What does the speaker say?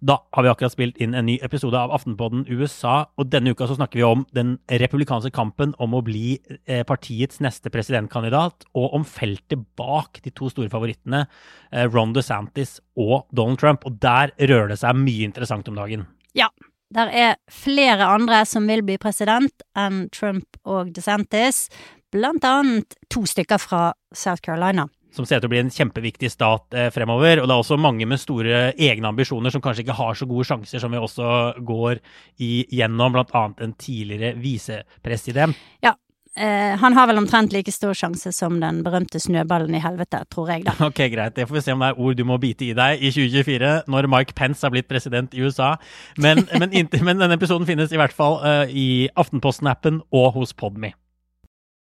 Da har vi akkurat spilt inn en ny episode av Aftenpodden USA, og denne uka så snakker vi om den republikanske kampen om å bli eh, partiets neste presidentkandidat, og om feltet bak de to store favorittene, eh, Ron DeSantis og Donald Trump. Og der rører det seg mye interessant om dagen. Ja. Der er flere andre som vil bli president enn Trump og DeSantis, blant annet to stykker fra South Carolina som ser ut til å bli en kjempeviktig stat eh, fremover. Og det er også mange med store egne ambisjoner som kanskje ikke har så gode sjanser, som vi også går igjennom, bl.a. en tidligere visepresident. Ja, eh, han har vel omtrent like stor sjanse som den berømte snøballen i helvete, tror jeg, da. Ok, greit. Det får vi se om det er ord du må bite i deg i 2024, når Mike Pence har blitt president i USA. Men, men, men denne episoden finnes i hvert fall eh, i Aftenposten-appen og hos Podme.